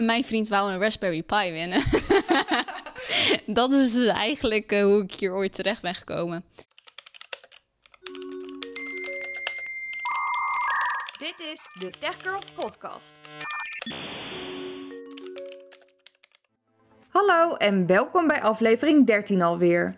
mijn vriend wou een Raspberry Pi winnen. dat is dus eigenlijk eh, hoe ik hier ooit terecht ben gekomen. Dit is de Tech Girl Podcast. Hallo en welkom bij aflevering 13 alweer.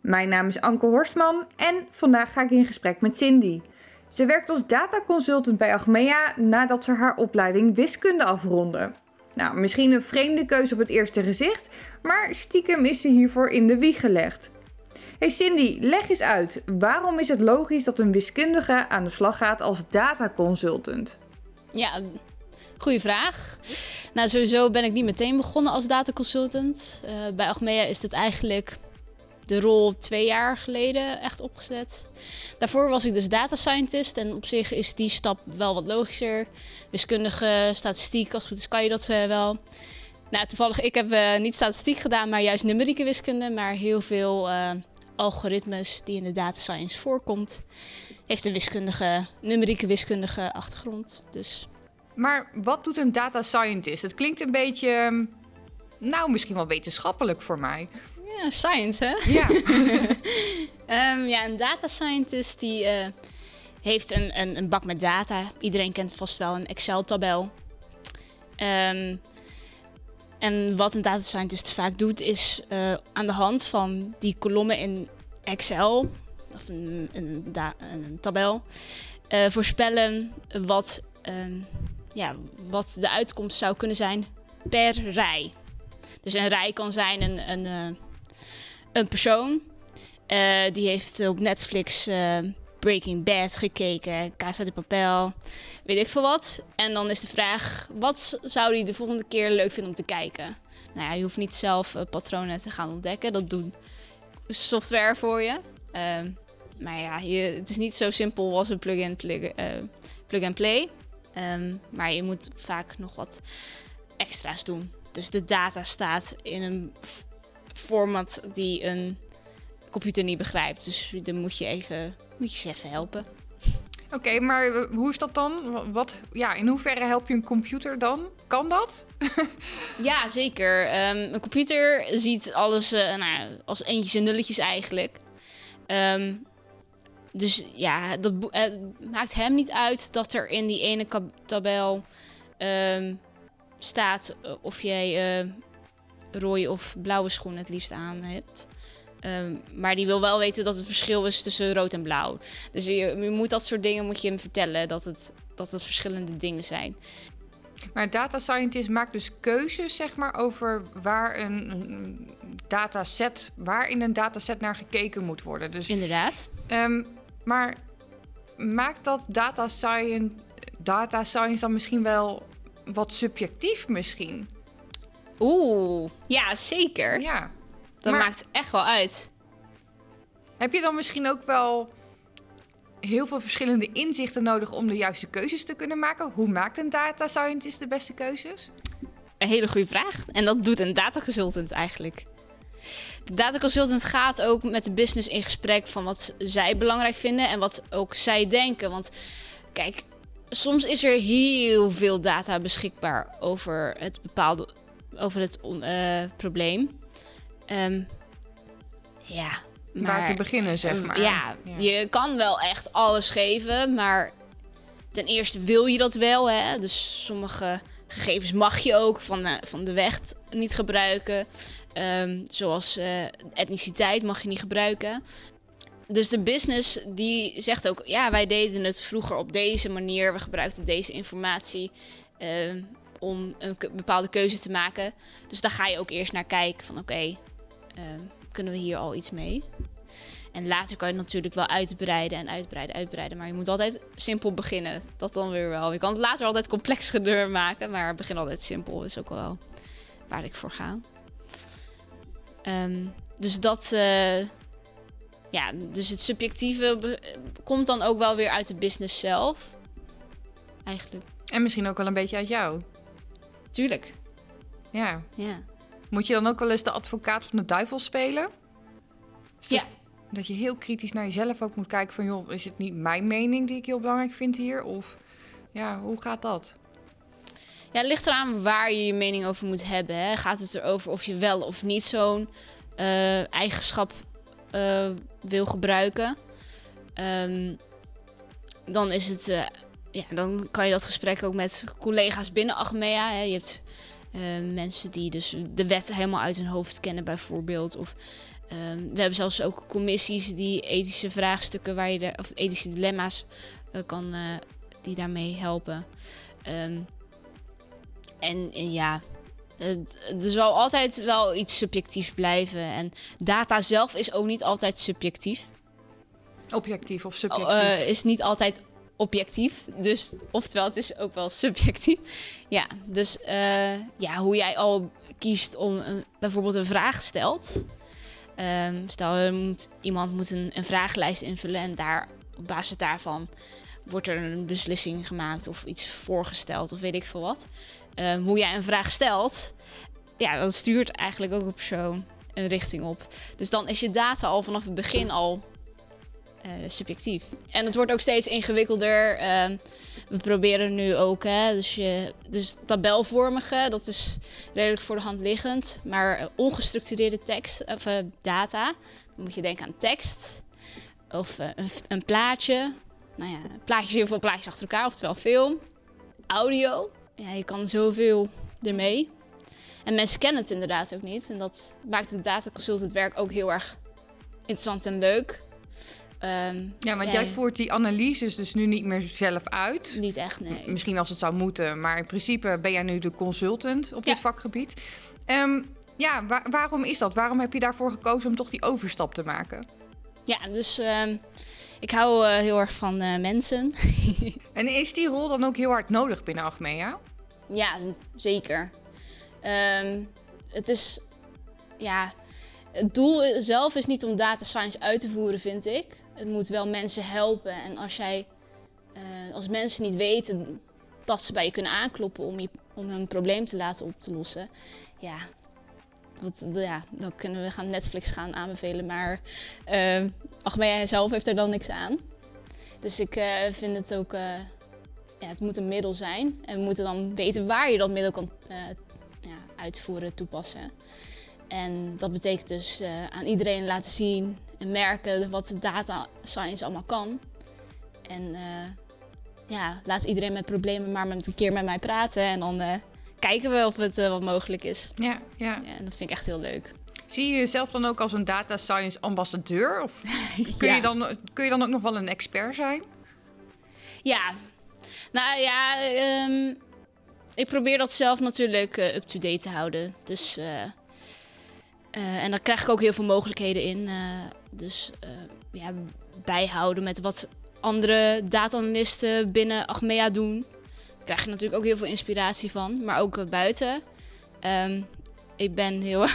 Mijn naam is Anke Horstman en vandaag ga ik in gesprek met Cindy. Ze werkt als dataconsultant bij Achmea nadat ze haar opleiding wiskunde afronde. Nou, misschien een vreemde keuze op het eerste gezicht, maar stiekem is ze hiervoor in de wieg gelegd. Hey Cindy, leg eens uit. Waarom is het logisch dat een wiskundige aan de slag gaat als dataconsultant? Ja, goede vraag. Nou, sowieso ben ik niet meteen begonnen als dataconsultant. Uh, bij Achmea is het eigenlijk de rol twee jaar geleden echt opgezet. Daarvoor was ik dus data scientist en op zich is die stap wel wat logischer. Wiskundige, statistiek, als het goed is kan je dat uh, wel. Nou, toevallig, ik heb uh, niet statistiek gedaan, maar juist numerieke wiskunde. Maar heel veel uh, algoritmes die in de data science voorkomt, heeft een wiskundige, numerieke wiskundige achtergrond. Dus. Maar wat doet een data scientist? Het klinkt een beetje, nou misschien wel wetenschappelijk voor mij. Ja, science hè? Ja. um, ja, een data scientist die uh, heeft een, een, een, bak met data. Iedereen kent vast wel een Excel-tabel. Um, en wat een data scientist vaak doet, is uh, aan de hand van die kolommen in Excel, of een, een, een tabel, uh, voorspellen wat, um, ja, wat de uitkomst zou kunnen zijn per rij. Dus een rij kan zijn een, een, een persoon. die heeft op Netflix Breaking Bad gekeken, Casa de Papel, weet ik veel wat. En dan is de vraag, wat zou hij de volgende keer leuk vinden om te kijken? Nou ja, je hoeft niet zelf uh, patronen te gaan ontdekken, dat doet software voor je. Uh, maar ja, het is niet zo simpel als een plug-and plug, uh, plug and play. Um, maar je moet vaak nog wat extra's doen. Dus de data staat in een format die een computer niet begrijpt. Dus dan moet je even moet je ze even helpen. Oké, okay, maar hoe is dat dan? Wat, ja, in hoeverre help je een computer dan? Kan dat? ja, zeker. Um, een computer ziet alles uh, nou, als eentjes en nulletjes eigenlijk. Um, dus ja, dat uh, maakt hem niet uit dat er in die ene tabel um, staat of jij uh, rode of blauwe schoenen het liefst aan hebt. Um, maar die wil wel weten dat het verschil is tussen rood en blauw. Dus je, je, moet dat soort dingen moet je hem vertellen dat het, dat het verschillende dingen zijn. Maar data scientist maakt dus keuzes zeg maar, over waar een, een dataset, waar in een dataset naar gekeken moet worden. Dus, Inderdaad. Um, maar maakt dat data science, data science dan misschien wel wat subjectief misschien? Oeh, ja, zeker. Ja. Dat maar, maakt echt wel uit. Heb je dan misschien ook wel heel veel verschillende inzichten nodig om de juiste keuzes te kunnen maken? Hoe maakt een data scientist de beste keuzes? Een hele goede vraag. En dat doet een data consultant eigenlijk. De data consultant gaat ook met de business in gesprek van wat zij belangrijk vinden en wat ook zij denken. Want kijk, soms is er heel veel data beschikbaar over het bepaalde over het uh, probleem. Um, ja. Maar, Waar te beginnen, zeg maar. Ja, ja, je kan wel echt alles geven, maar ten eerste wil je dat wel. Hè? Dus sommige gegevens mag je ook van de, van de weg niet gebruiken. Um, zoals uh, etniciteit mag je niet gebruiken. Dus de business die zegt ook, ja, wij deden het vroeger op deze manier. We gebruikten deze informatie uh, om een bepaalde keuze te maken. Dus daar ga je ook eerst naar kijken van, oké, uh, kunnen we hier al iets mee? En later kan je natuurlijk wel uitbreiden en uitbreiden, uitbreiden. Maar je moet altijd simpel beginnen. Dat dan weer wel. Je kan het later altijd complex maken. Maar begin altijd simpel is ook wel waar ik voor ga. Um, dus dat. Uh, ja, dus het subjectieve komt dan ook wel weer uit de business zelf. Eigenlijk. En misschien ook wel een beetje uit jou. Tuurlijk. Ja. Ja. Moet je dan ook wel eens de advocaat van de duivel spelen? ja. Dat je heel kritisch naar jezelf ook moet kijken van... joh, is het niet mijn mening die ik heel belangrijk vind hier? Of ja, hoe gaat dat? Ja, het ligt eraan waar je je mening over moet hebben. Hè. Gaat het erover of je wel of niet zo'n eh, eigenschap eh, wil gebruiken? Ehm, dan is het... eh, ja, dan kan je dat gesprek ook met collega's binnen Achmea. Hè. Je hebt eh, mensen die dus de wet helemaal uit hun hoofd kennen bijvoorbeeld. Of ehm, we hebben zelfs ook commissies die ethische vraagstukken waar je de, of ethische dilemma's eh, kan, eh, die daarmee helpen. Ehm, en, en ja, het, er zal altijd wel iets subjectiefs blijven. En data zelf is ook niet altijd subjectief. Objectief of subjectief? Eh, is niet altijd objectief. Dus, oftewel, het is ook wel subjectief. Ja, dus eh, ja, hoe jij al kiest om een- bijvoorbeeld een vraag stelt. Ehm, stel, moet, iemand moet een, een vragenlijst invullen en daar, op basis daarvan wordt er een beslissing gemaakt of iets voorgesteld of weet ik veel wat. Ehm, hoe jij een vraag stelt, ja, dat stuurt eigenlijk ook een persoon een richting op. Dus dan is je data al vanaf het begin al subjectief. En het wordt ook steeds ingewikkelder. Ehm, we proberen nu ook, hè, dus, je, dus tabelvormige, dat is redelijk voor de hand liggend. Maar eh, ongestructureerde tekst, of eh, data, dan moet je denken aan tekst. Of eh, een, een plaatje. Nou ja, plaatjes, heel veel plaatjes achter elkaar, oftewel film. Audio. Ja, je kan zoveel ermee. En mensen kennen het inderdaad ook niet. En dat maakt het dataconsultant werk ook heel erg interessant en leuk. Ehm, ja, want jij voert die analyses dus nu niet meer zelf uit. Niet echt, nee. M- Misschien als het zou moeten, maar in principe ben jij nu de consultant op Ja. dit vakgebied. Ehm, ja, wa- waarom is dat? Waarom heb je daarvoor gekozen om toch die overstap te maken? Ja, dus ehm, ik hou eh, heel erg van eh, mensen. En is die rol dan ook heel hard nodig binnen Achmea? ja, zeker. Het is, ja, het doel zelf is niet om data science uit te voeren, vind ik. Het moet wel mensen helpen. En als jij, eh, als mensen niet weten dat ze bij je kunnen aankloppen om, je, om hun probleem te laten op te lossen, ja, wat, ja dan kunnen we gaan Netflix gaan aanbevelen. Maar uh, Achmea zelf heeft er dan niks aan. Dus ik eh, vind het ook, eh, ja, het moet een middel zijn. En we moeten dan weten waar je dat middel kan ja, uitvoeren, toepassen. En dat betekent dus aan iedereen laten zien en merken wat data science allemaal kan. En eh, ja, laat iedereen met problemen maar met een keer met mij praten. En dan eh, kijken we of het eh, wat mogelijk is. Ja, ja. Ja, en dat vind ik echt heel leuk. Zie je jezelf dan ook als een data science ambassadeur? Of kun, Ja. je dan, kun je dan ook nog wel een expert zijn? Ja, nou ja, ehm, ik probeer dat zelf natuurlijk up-to-date te houden. Dus, en daar krijg ik ook heel veel mogelijkheden in. Dus eh, ja, bijhouden met wat andere data-analysten binnen Achmea doen. Daar krijg je natuurlijk ook heel veel inspiratie van, maar ook eh, buiten. Ehm, ik ben heel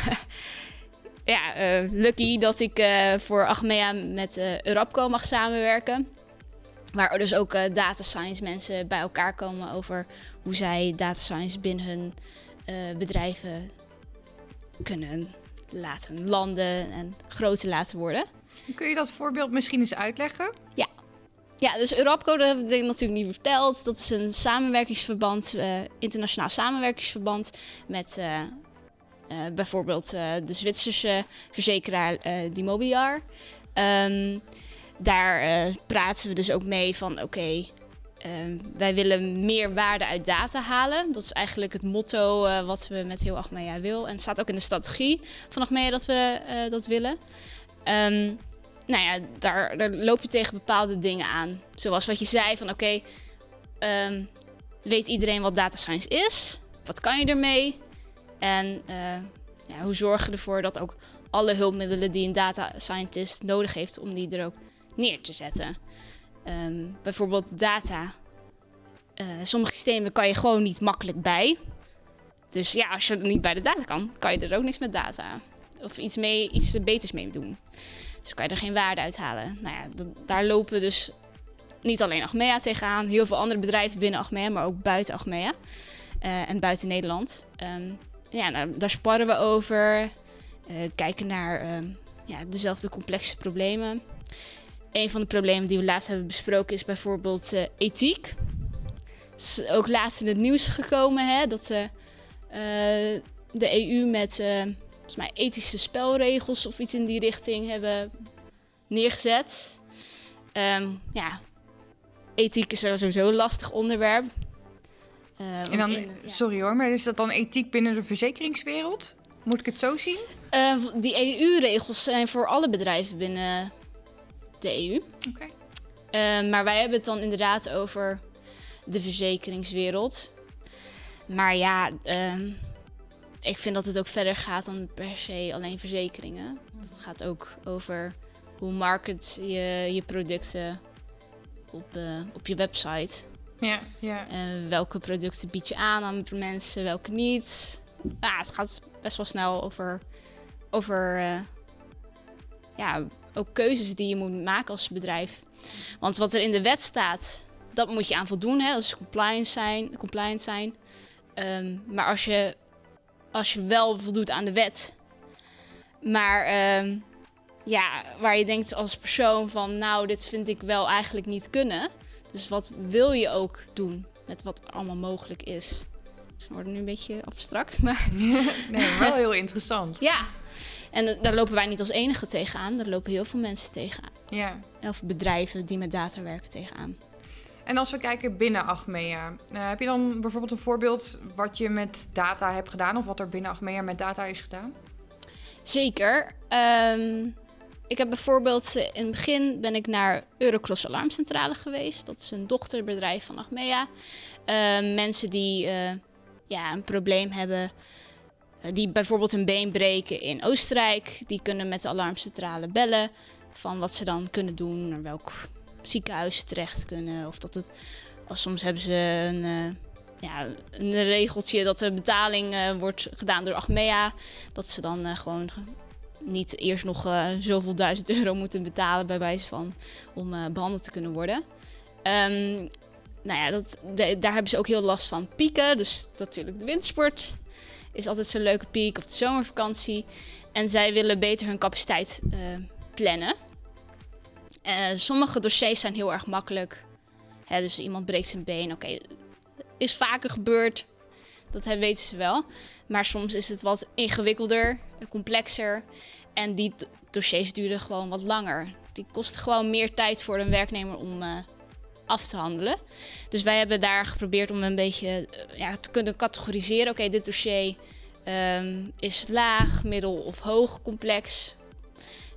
ja, eh, lucky dat ik voor Achmea met Eurapco mag samenwerken. Waar dus ook data science mensen bij elkaar komen over hoe zij data science binnen hun bedrijven kunnen laten landen en groter laten worden. Kun je dat voorbeeld misschien eens uitleggen? Ja, dus Eurapco, dat heb ik natuurlijk niet verteld. Dat is een samenwerkingsverband, eh, internationaal samenwerkingsverband met eh, eh, bijvoorbeeld de Zwitserse verzekeraar eh Dimobiliar. Ehm, daar praten we dus ook mee van oké, ehm, wij willen meer waarde uit data halen. Dat is eigenlijk het motto eh, wat we met heel Achmea wil. En het staat ook in de strategie van Achmea dat we eh, dat willen. Ehm, nou ja, daar, loop je tegen bepaalde dingen aan. Zoals wat je zei van oké, ehm, weet iedereen wat data science is? Wat kan je ermee? En eh, ja, hoe zorg je ervoor dat ook alle hulpmiddelen die een data scientist nodig heeft, om die er ook neer te zetten? Ehm, bijvoorbeeld data. Eh, sommige systemen kan je gewoon niet makkelijk bij. Dus ja, als je er niet bij de data kan, kan je er ook niks met data. Of iets, mee, iets beters mee doen. Dus kan je er geen waarde uithalen. Nou ja, daar lopen dus niet alleen Achmea tegenaan. Heel veel andere bedrijven binnen Achmea, maar ook buiten Achmea. eh, en buiten Nederland. Ehm, ja, nou, daar sparren we over. eh, kijken naar ehm, ja, dezelfde complexe problemen. Een van de problemen die we laatst hebben besproken is bijvoorbeeld eh, ethiek. is ook laatst in het nieuws gekomen hè, dat de, eh, de EU met eh, volgens mij ethische spelregels of iets in die richting hebben neergezet. Ehm, ja, ethiek is sowieso een lastig onderwerp. Uh, en dan, in, ja. sorry hoor, maar is dat dan ethiek binnen de verzekeringswereld? Moet ik het zo zien? Uh, die EU-regels zijn voor alle bedrijven binnen de EU. Oké. Okay. Uh, maar wij hebben het dan inderdaad over de verzekeringswereld. Maar ja, ehm, ik vind dat het ook verder gaat dan per se alleen verzekeringen. Het gaat ook over hoe market je je producten op, uh, op je website. Ja, ja. Uh, welke producten bied je aan aan mensen, welke niet. Ja, het gaat best wel snel over, over uh, ja, ook keuzes die je moet maken als bedrijf. Want wat er in de wet staat, dat moet je aan voldoen. Hè? Dat is compliance zijn. Compliant zijn. Um, maar als je, als je wel voldoet aan de wet, maar um, ja, waar je denkt als persoon van, nou, dit vind ik wel eigenlijk niet kunnen. Dus wat wil je ook doen met wat allemaal mogelijk is? Dus wordt nu een beetje abstract, maar... nee, wel heel interessant. Ja, en daar lopen wij niet als enige tegenaan. Daar lopen heel veel mensen tegenaan. Ja. Of bedrijven die met data werken tegenaan. En als we kijken binnen Achmea, uh, heb je dan bijvoorbeeld een voorbeeld wat je met data hebt gedaan of wat er binnen Achmea met data is gedaan? Zeker. Um, ik heb bijvoorbeeld in het begin ben ik naar Eurocross Alarmcentrale geweest. Dat is een dochterbedrijf van Achmea. Uh, mensen die uh, ja, een probleem hebben, die bijvoorbeeld een been breken in Oostenrijk, die kunnen met de alarmcentrale bellen van wat ze dan kunnen doen, naar welk ziekenhuis ze terecht kunnen. Of dat het, of soms hebben ze een, ja, een regeltje dat de betaling wordt gedaan door Achmea. Dat ze dan gewoon niet eerst nog zoveel duizend euro moeten betalen bij wijze van om behandeld te kunnen worden. Um, nou ja, dat, daar hebben ze ook heel last van pieken. Dus natuurlijk de wintersport is altijd zo'n leuke piek of de zomervakantie. En zij willen beter hun capaciteit uh, plannen. sommige dossiers zijn heel erg makkelijk. Hè, dus iemand breekt zijn been. Oké, is vaker gebeurd. Dat weten ze wel. Maar soms is het wat ingewikkelder, complexer. En die dossiers duren gewoon wat langer. Die kosten gewoon meer tijd voor een werknemer om uh, af te handelen. Dus wij hebben daar geprobeerd om een beetje uh, ja, te kunnen categoriseren. Oké, okay, dit dossier um, is laag, middel of hoog complex.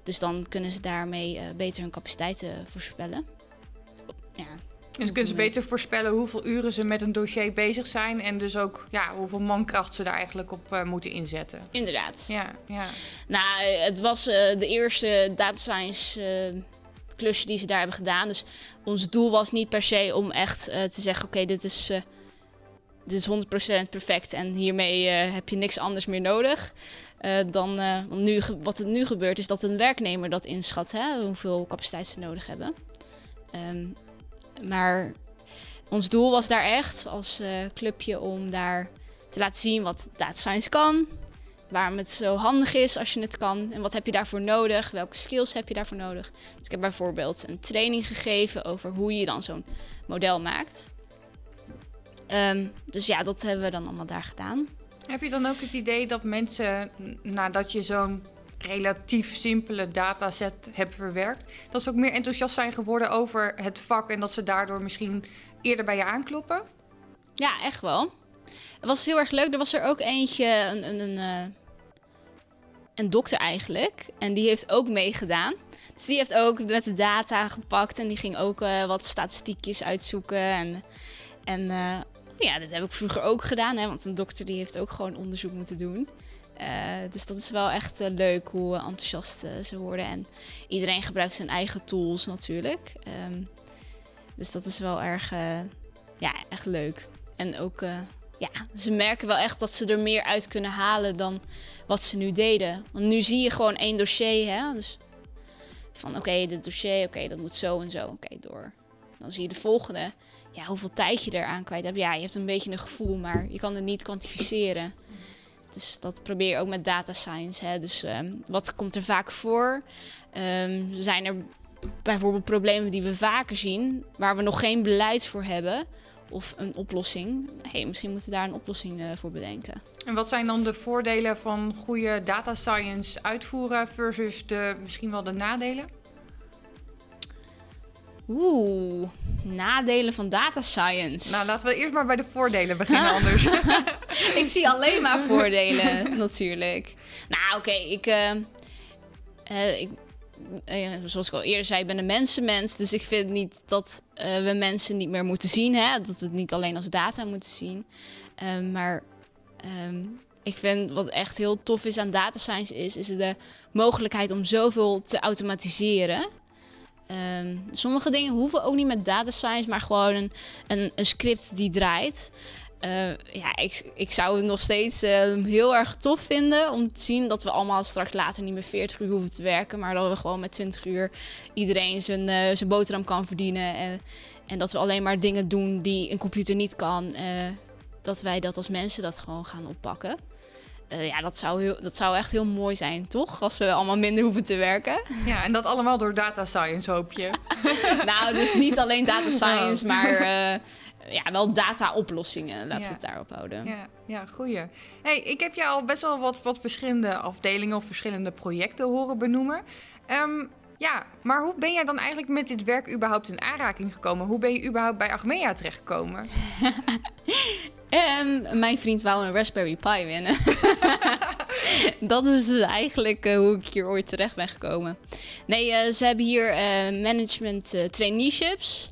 Dus dan kunnen ze daarmee uh, beter hun capaciteiten voorspellen. Ja, dus kunnen ze beter voorspellen hoeveel uren ze met een dossier bezig zijn. En dus ook ja, hoeveel mankracht ze daar eigenlijk op uh, moeten inzetten. Inderdaad. Ja, ja. Nou, het was uh, de eerste data science uh, klusje die ze daar hebben gedaan. Dus ons doel was niet per se om echt te zeggen: oké, dit is. dit is 100% perfect en hiermee heb je niks anders meer nodig. dan nu, wat er nu gebeurt, is dat een werknemer dat inschat, hè, hoeveel capaciteit ze nodig hebben. Um, maar ons doel was daar echt als clubje om daar te laten zien wat data science kan. Waarom het zo handig is als je het kan. En wat heb je daarvoor nodig? Welke skills heb je daarvoor nodig? Dus ik heb bijvoorbeeld een training gegeven over hoe je dan zo'n model maakt. Um, dus ja, dat hebben we dan allemaal daar gedaan. Heb je dan ook het idee dat mensen, nadat je zo'n relatief simpele dataset hebt verwerkt, dat ze ook meer enthousiast zijn geworden over het vak en dat ze daardoor misschien eerder bij je aankloppen? Ja, echt wel. Het was heel erg leuk. Er was er ook eentje, een, een, uh, een dokter eigenlijk. En die heeft ook meegedaan. Dus die heeft ook met de data gepakt en die ging ook uh, wat statistiekjes uitzoeken. En, en uh, ja, dat heb ik vroeger ook gedaan, hè, want een dokter die heeft ook gewoon onderzoek moeten doen. Dus dat is wel echt leuk hoe enthousiast ze worden. En iedereen gebruikt zijn eigen tools natuurlijk. Um, dus dat is wel erg, ja, echt leuk. En ook, ja, ze merken wel echt dat ze er meer uit kunnen halen dan wat ze nu deden. Want nu zie je gewoon één dossier, hè. Dus van oké, okay, dit dossier, oké, dat moet zo en zo, oké, door. Dan zie je de volgende. Ja, hoeveel tijd je eraan kwijt hebt. Ja, je hebt een beetje een gevoel, maar je kan het niet kwantificeren. Dus dat probeer je ook met data science. Hè. Dus um, wat komt er vaak voor? Um, zijn er bijvoorbeeld problemen die we vaker zien, waar we nog geen beleid voor hebben of een oplossing. hey, misschien moeten we daar een oplossing voor bedenken. En wat zijn dan de voordelen van goede data science uitvoeren versus de, misschien wel de nadelen? Oeh, nadelen van data science. Nou, laten we eerst maar bij de voordelen beginnen anders. ik zie alleen maar voordelen, natuurlijk. Nou, oké, ik, uh, uh, ik zoals ik al eerder zei, ik ben een mensenmens. Dus ik vind niet dat we mensen niet meer moeten zien. Hè? Dat we het niet alleen als data moeten zien. Ehm, maar um, ik vind wat echt heel tof is aan data science is, is de mogelijkheid om zoveel te automatiseren. Ehm, sommige dingen hoeven ook niet met data science, maar gewoon een, een script die draait. Uh, ja, ik, ik zou het nog steeds uh, heel erg tof vinden om te zien dat we allemaal straks later niet meer 40 uur hoeven te werken, maar dat we gewoon met 20 uur iedereen zijn, uh, zijn boterham kan verdienen. En, en dat we alleen maar dingen doen die een computer niet kan. dat wij dat als mensen dat gewoon gaan oppakken. Ja, dat zou, heel, dat zou echt heel mooi zijn, toch? Als we allemaal minder hoeven te werken. Ja, en dat allemaal door data science, hoop je? nou, dus niet alleen data science, nou. maar ja, wel data-oplossingen. Laten we het daarop houden. Ja, ja goeie. hey, ik heb jou al best wel wat, wat verschillende afdelingen of verschillende projecten horen benoemen. Um, ja, maar hoe ben jij dan eigenlijk met dit werk überhaupt in aanraking gekomen? Hoe ben je überhaupt bij Achmea terechtgekomen? En mijn vriend wou een Raspberry Pi winnen. dat is dus eigenlijk uh, hoe ik hier ooit terecht ben gekomen. Nee, uh, ze hebben hier uh, management traineeships.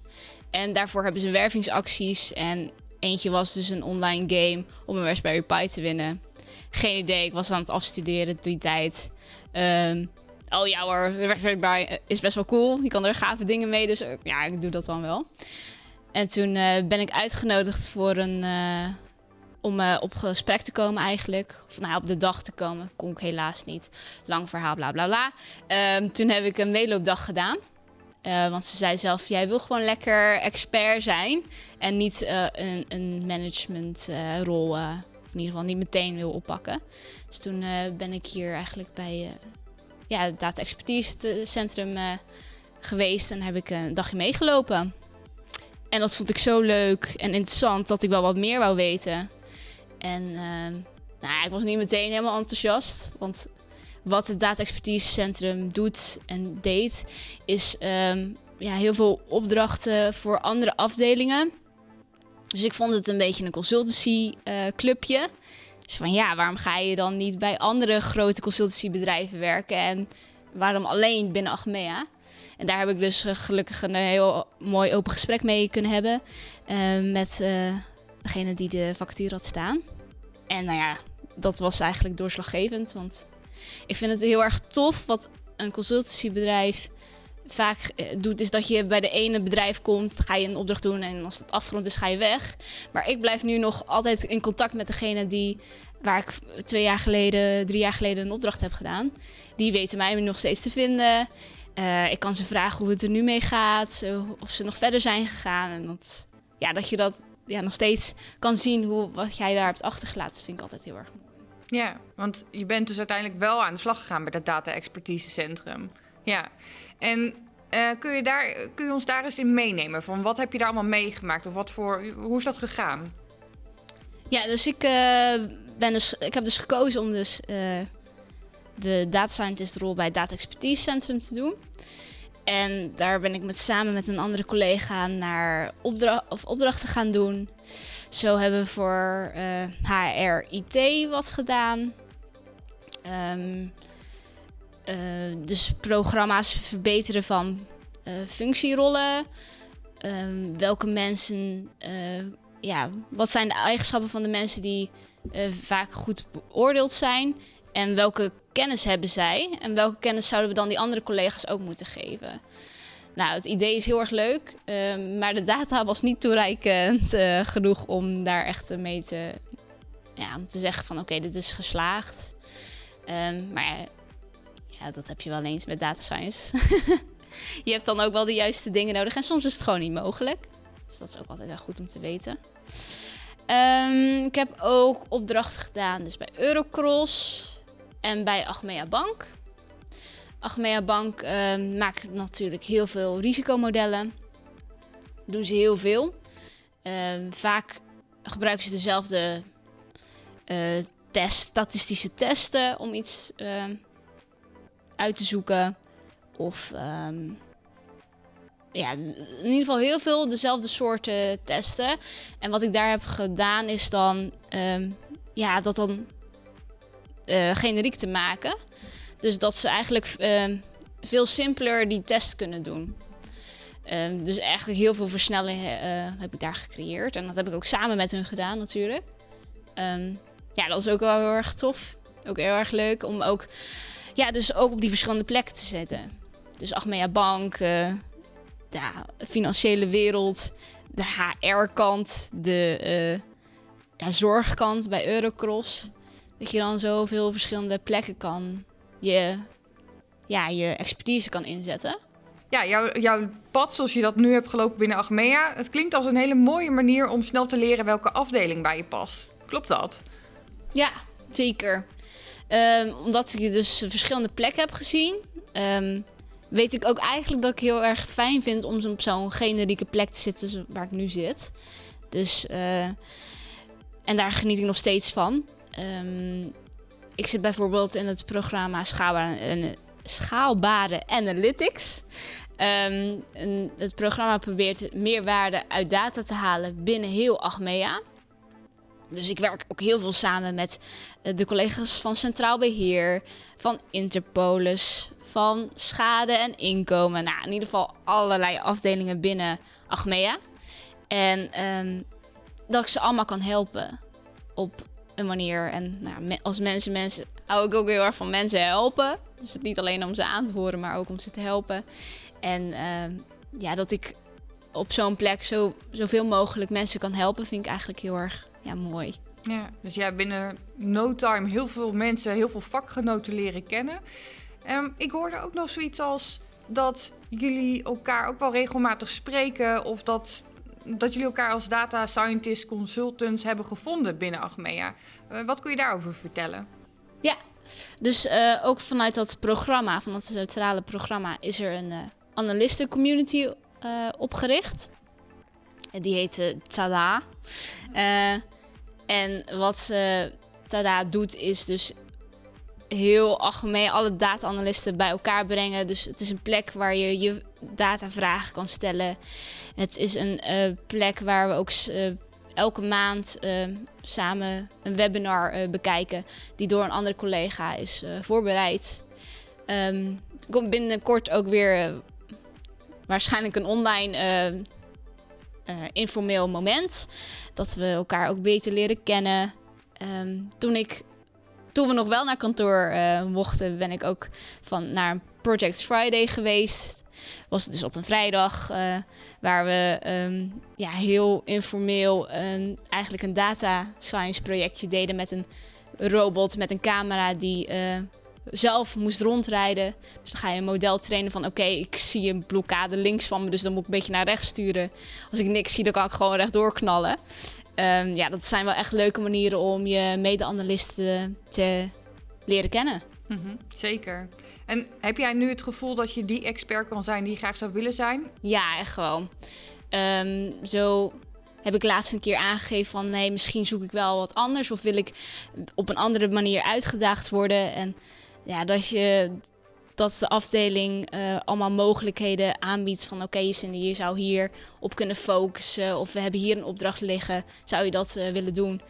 En daarvoor hebben ze wervingsacties. En eentje was dus een online game om een Raspberry Pi te winnen. Geen idee, ik was aan het afstuderen die tijd. Um, oh ja hoor, Raspberry Pi is best wel cool. Je kan er gave dingen mee, dus ja, ik doe dat dan wel. En toen uh, ben ik uitgenodigd voor een, om op gesprek te komen eigenlijk. Of nou, op de dag te komen. Kon ik helaas niet. Lang verhaal, bla bla bla. Um, toen heb ik een meeloopdag gedaan. Want ze zei zelf, jij wil gewoon lekker expert zijn. En niet een, een managementrol, in ieder geval niet meteen wil oppakken. Dus toen ben ik hier eigenlijk bij ja, het Data Expertise Centrum geweest. En heb ik een dagje meegelopen. En dat vond ik zo leuk en interessant dat ik wel wat meer wou weten. En uh, nou, ik was niet meteen helemaal enthousiast. Want wat het Data Expertise Centrum doet en deed, is um, ja, heel veel opdrachten voor andere afdelingen. Dus ik vond het een beetje een consultancy uh, clubje. Dus van ja, waarom ga je dan niet bij andere grote consultancybedrijven werken en waarom alleen binnen Achmea? En daar heb ik dus eh, gelukkig een heel mooi open gesprek mee kunnen hebben. Uh, met degene die de vacature had staan. En nou ja, dat was eigenlijk doorslaggevend. Want ik vind het heel erg tof wat een consultancybedrijf vaak doet, is dat je bij de ene bedrijf komt, ga je een opdracht doen en als het afgerond is, ga je weg. Maar ik blijf nu nog altijd in contact met degene die, waar ik twee jaar geleden, drie jaar geleden een opdracht heb gedaan. Die weten mij nog steeds te vinden. Uh, ik kan ze vragen hoe het er nu mee gaat, of ze nog verder zijn gegaan. En dat, ja, dat je dat ja, nog steeds kan zien, hoe, wat jij daar hebt achtergelaten, vind ik altijd heel erg mooi. Ja, want je bent dus uiteindelijk wel aan de slag gegaan bij het Data Expertise Centrum. Ja, en uh, kun, je daar, kun je ons daar eens in meenemen? Van wat heb je daar allemaal meegemaakt? Of wat voor, hoe is dat gegaan? Ja, dus ik, uh, ben dus, ik heb dus gekozen om dus de data scientist rol bij het Data Expertise Centrum te doen. En daar ben ik met, samen met een andere collega naar opdracht, of opdrachten gaan doen. Zo hebben we voor uh, eh, HR IT wat gedaan. Um, uh, dus programma's verbeteren van uh, functierollen. Um, welke mensen, ja, wat zijn de eigenschappen van de mensen die vaak goed beoordeeld zijn? En welke kennis hebben zij? En welke kennis zouden we dan die andere collega's ook moeten geven? Nou, het idee is heel erg leuk, uh, maar de data was niet toereikend uh, genoeg om daar echt mee te, ja, om te zeggen van oké, dit is geslaagd. Um, maar ja, dat heb je wel eens met data science. je hebt dan ook wel de juiste dingen nodig en soms is het gewoon niet mogelijk. Dus dat is ook altijd wel goed om te weten. Um, ik heb ook opdrachten gedaan dus bij Eurocross en bij Achmea Bank. Achmea Bank uh, maakt natuurlijk heel veel risicomodellen. Doen ze heel veel. Ehm, vaak gebruiken ze dezelfde uh, test, statistische testen om iets ehm, uit te zoeken. Of ehm, ja, in ieder geval heel veel dezelfde soorten testen. En wat ik daar heb gedaan is dan ja, dat dan uh, generiek te maken. Dus dat ze eigenlijk veel simpeler die test kunnen doen. Ehm, dus eigenlijk heel veel versnelling uh, heb ik daar gecreëerd. En dat heb ik ook samen met hun gedaan natuurlijk. Ehm, ja, dat was ook wel heel erg tof. Ook heel erg leuk om ook, ja, dus ook op die verschillende plekken te zetten. Dus Achmea Bank, uh, de financiële wereld, de HR-kant, de uh, ja, zorgkant bij Eurocross. Dat je dan zoveel verschillende plekken kan, je, ja, je expertise kan inzetten ja, jouw, jouw pad zoals je dat nu hebt gelopen binnen Achmea, het klinkt als een hele mooie manier om snel te leren welke afdeling bij je past. Klopt dat? Ja, zeker. Um, omdat ik dus verschillende plekken heb gezien, um, weet ik ook eigenlijk dat ik heel erg fijn vind om op zo'n generieke plek te zitten waar ik nu zit. Dus, uh, en daar geniet ik nog steeds van. Um, ik zit bijvoorbeeld in het programma Schaalbare, schaalbare Analytics. Um, het programma probeert meerwaarde uit data te halen binnen heel Achmea. Dus ik werk ook heel veel samen met eh, de collega's van Centraal Beheer, van Interpolis, van schade en inkomen. Nou, in ieder geval allerlei afdelingen binnen Achmea. En um, dat ik ze allemaal kan helpen op een manier. En nou, als mensen, mensen hou ik ook heel erg van mensen helpen. Dus het niet alleen om ze aan te horen, maar ook om ze te helpen. En ehm, ja, dat ik op zo'n plek zo, zoveel mogelijk mensen kan helpen, vind ik eigenlijk heel erg ja, mooi. Ja, dus jij binnen no time heel veel mensen, heel veel vakgenoten leren kennen. Um, ik hoorde ook nog zoiets als dat jullie elkaar ook wel regelmatig spreken of dat, dat jullie elkaar als data scientist consultants hebben gevonden binnen Achmea. Uh, wat kun je daarover vertellen? Ja, dus uh, ook vanuit dat programma, van dat centrale programma, is er een uh, analistencommunity opgericht. Die heet Tada. en wat Tada doet, is dus heel algemeen alle data-analysten bij elkaar brengen. Dus het is een plek waar je je datavragen kan stellen. Het is een plek waar we ook elke maand uh, samen een webinar bekijken die door een andere collega is voorbereid. Um, komt binnenkort ook weer waarschijnlijk een online informeel moment. Dat we elkaar ook beter leren kennen. Um, toen, ik, toen we nog wel naar kantoor mochten, ben ik ook van naar Project Friday geweest. Was het dus op een vrijdag. Waar we um, ja, heel informeel eigenlijk een data science projectje deden met een robot met een camera die uh, zelf moest rondrijden. Dus dan ga je een model trainen van oké, ik zie een blokkade links van me, dus dan moet ik een beetje naar rechts sturen. Als ik niks zie, dan kan ik gewoon rechtdoor knallen. Um, ja, dat zijn wel echt leuke manieren om je mede-analisten te leren kennen. -hmm, zeker. En heb jij nu het gevoel dat je die expert kan zijn die je graag zou willen zijn? Ja, echt gewoon. Um, zo heb ik laatst een keer aangegeven van nee, misschien zoek ik wel wat anders of wil ik op een andere manier uitgedaagd worden. En ja, dat je dat de afdeling uh, allemaal mogelijkheden aanbiedt van oké, je zou hier op kunnen focussen of we hebben hier een opdracht liggen, zou je dat uh, willen doen?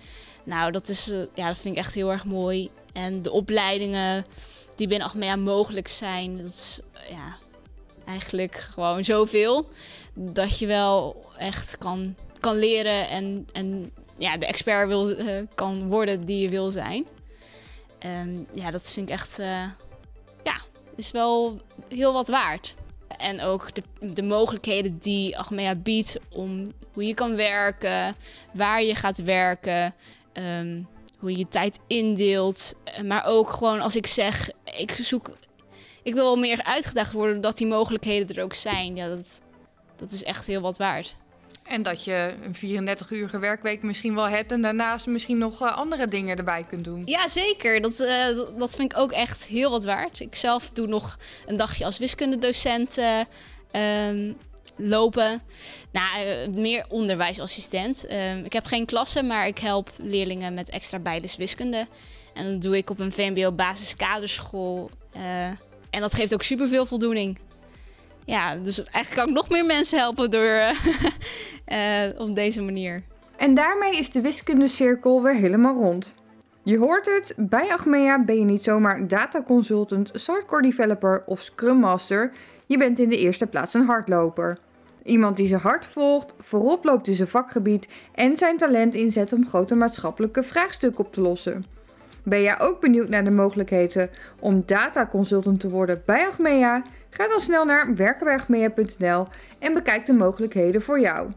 Nou, dat is uh, ja, dat vind ik echt heel erg mooi. En de opleidingen die binnen Achmea mogelijk zijn. Dat is ja, eigenlijk gewoon zoveel. Dat je wel echt kan, kan leren en, en ja, de expert wil, uh, kan worden die je wil zijn. En ja, dat vind ik echt, uh, ja, is wel heel wat waard. En ook de, de mogelijkheden die Achmea biedt om hoe je kan werken, waar je gaat werken. Um, hoe je je tijd indeelt. Maar ook gewoon als ik zeg, ik zoek, ik wil wel meer uitgedaagd worden dat die mogelijkheden er ook zijn. Ja, dat, dat is echt heel wat waard. En dat je een 34-uurige werkweek misschien wel hebt en daarnaast misschien nog uh, andere dingen erbij kunt doen. Ja, zeker. Dat, uh, dat vind ik ook echt heel wat waard. Ik zelf doe nog een dagje als wiskundedocent. Uh, um, lopen. Nou, eh, meer onderwijsassistent. Ehm, ik heb geen klasse, maar ik help leerlingen met extra bijles wiskunde. En dat doe ik op een VMBO basiskaderschool. Uh, en dat geeft ook superveel voldoening. Ja, dus eigenlijk kan ik nog meer mensen helpen door op deze manier. En daarmee is de wiskundecirkel weer helemaal rond. Je hoort het, bij Achmea ben je niet zomaar data consultant, software developer of scrum master. Je bent in de eerste plaats een hardloper. Iemand die zijn hart volgt, voorop loopt in zijn vakgebied en zijn talent inzet om grote maatschappelijke vraagstukken op te lossen. Ben jij ook benieuwd naar de mogelijkheden om data consultant te worden bij Achmea? Ga dan snel naar werkenbijachmea.nl en bekijk de mogelijkheden voor jou.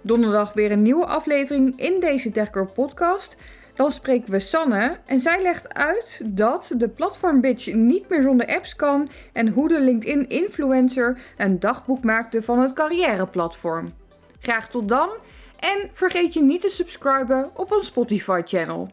Donderdag weer een nieuwe aflevering in deze TechGirl podcast. Dan spreken we Sanne en zij legt uit dat de platform Bitch niet meer zonder apps kan en hoe de LinkedIn influencer een dagboek maakte van het carrièreplatform. Graag tot dan en vergeet je niet te subscriben op ons Spotify channel.